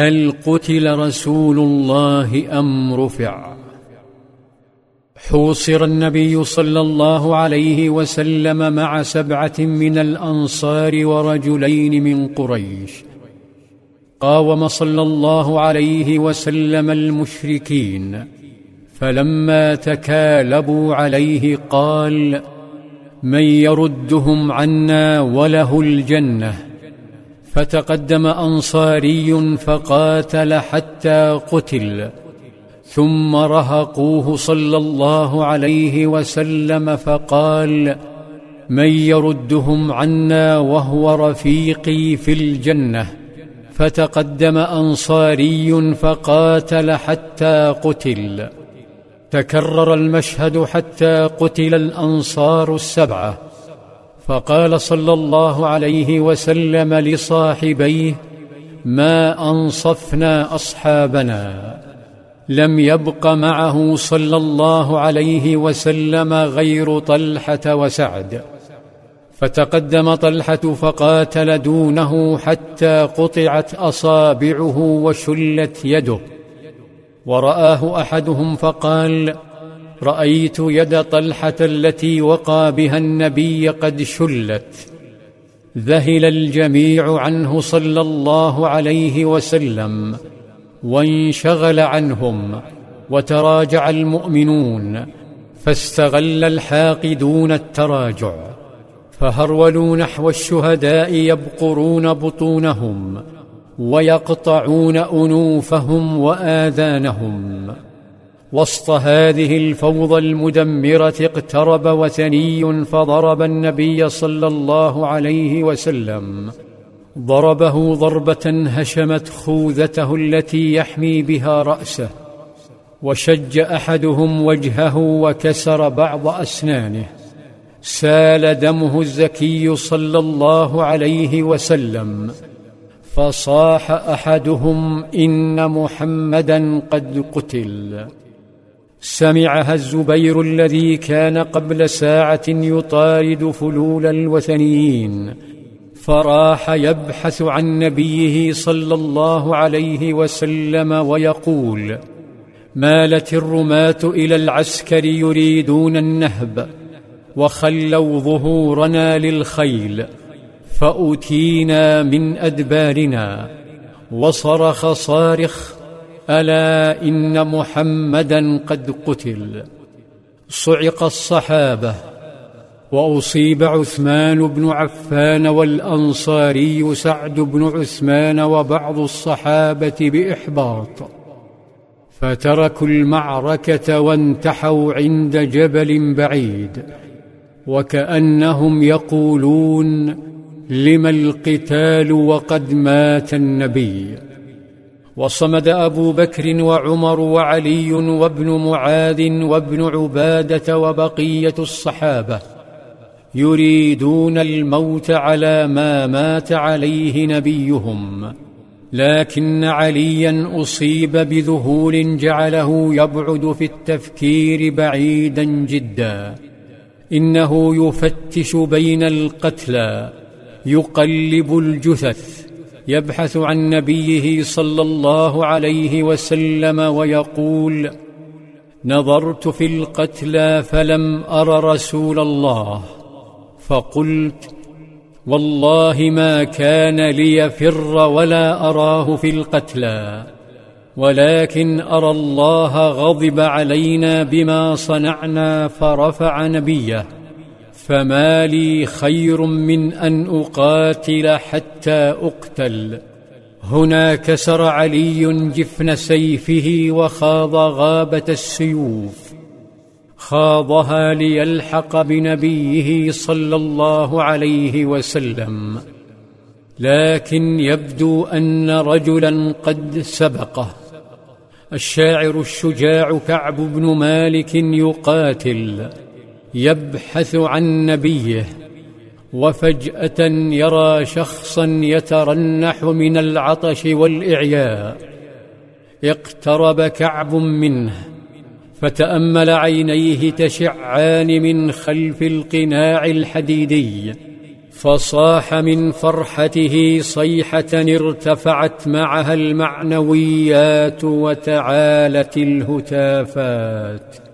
هل قتل رسول الله أم رفع؟ حوصر النبي صلى الله عليه وسلم مع سبعة من الأنصار ورجلين من قريش. قاوم صلى الله عليه وسلم المشركين فلما تكالبوا عليه قال من يردهم عنا وله الجنة فتقدم أنصاري فقاتل حتى قتل ثم رهقوه صلى الله عليه وسلم فقال من يردهم عنا وهو رفيقي في الجنة. فتقدم أنصاري فقاتل حتى قتل. تكرر المشهد حتى قتل الأنصار السبعة. فقال صلى الله عليه وسلم لصاحبيه ما أنصفنا أصحابنا. لم يبق معه صلى الله عليه وسلم غير طلحة وسعد. فتقدم طلحة فقاتل دونه حتى قطعت أصابعه وشلت يده. ورآه أحدهم فقال رأيت يد طلحة التي وقى بها النبي قد شلت. ذهل الجميع عنه صلى الله عليه وسلم وانشغل عنهم وتراجع المؤمنون فاستغل الحاقدون التراجع فهرولوا نحو الشهداء يبقرون بطونهم ويقطعون أنوفهم وآذانهم. وسط هذه الفوضى المدمرة اقترب وثني فضرب النبي صلى الله عليه وسلم. ضربه ضربة هشمت خوذته التي يحمي بها رأسه وشج أحدهم وجهه وكسر بعض أسنانه. سال دمه الزكي صلى الله عليه وسلم فصاح أحدهم إن محمدا قد قتل. سمعها الزبير الذي كان قبل ساعة يطارد فلول الوثنيين. فراح يبحث عن نبيه صلى الله عليه وسلم ويقول مالت الرماة إلى العسكر يريدون النهب وخلوا ظهورنا للخيل فاتينا من أدبارنا وصرخ صارخ ألا إن محمدا قد قتل. صعق الصحابة وأصيب عثمان بن عفان والأنصاري سعد بن عثمان وبعض الصحابة بإحباط. فتركوا المعركة وانتحوا عند جبل بعيد. وكأنهم يقولون لم القتال وقد مات النبي. وصمد أبو بكر وعمر وعلي وابن معاذ وابن عبادة وبقية الصحابة يريدون الموت على ما مات عليه نبيهم لكن عليا أصيب بذهول جعله يبعد في التفكير بعيدا جدا. إنه يفتش بين القتلى يقلب الجثث يبحث عن نبيه صلى الله عليه وسلم ويقول نظرت في القتلى فلم أر رسول الله فقلت والله ما كان ليفر ولا أراه في القتلى ولكن أرى الله غضب علينا بما صنعنا فرفع نبيه. فما لي خير من أن أقاتل حتى أقتل. هنا كسر علي جفن سيفه وخاض غابة السيوف. خاضها ليلحق بنبيه صلى الله عليه وسلم. لكن يبدو أن رجلا قد سبقه. الشاعر الشجاع كعب بن مالك يقاتل. يبحث عن نبيه وفجأة يرى شخصا يترنح من العطش والإعياء. اقترب كعب منه فتأمل عينيه تشعان من خلف القناع الحديدي. فصاح من فرحته صيحة ارتفعت معها المعنويات وتعالت الهتافات.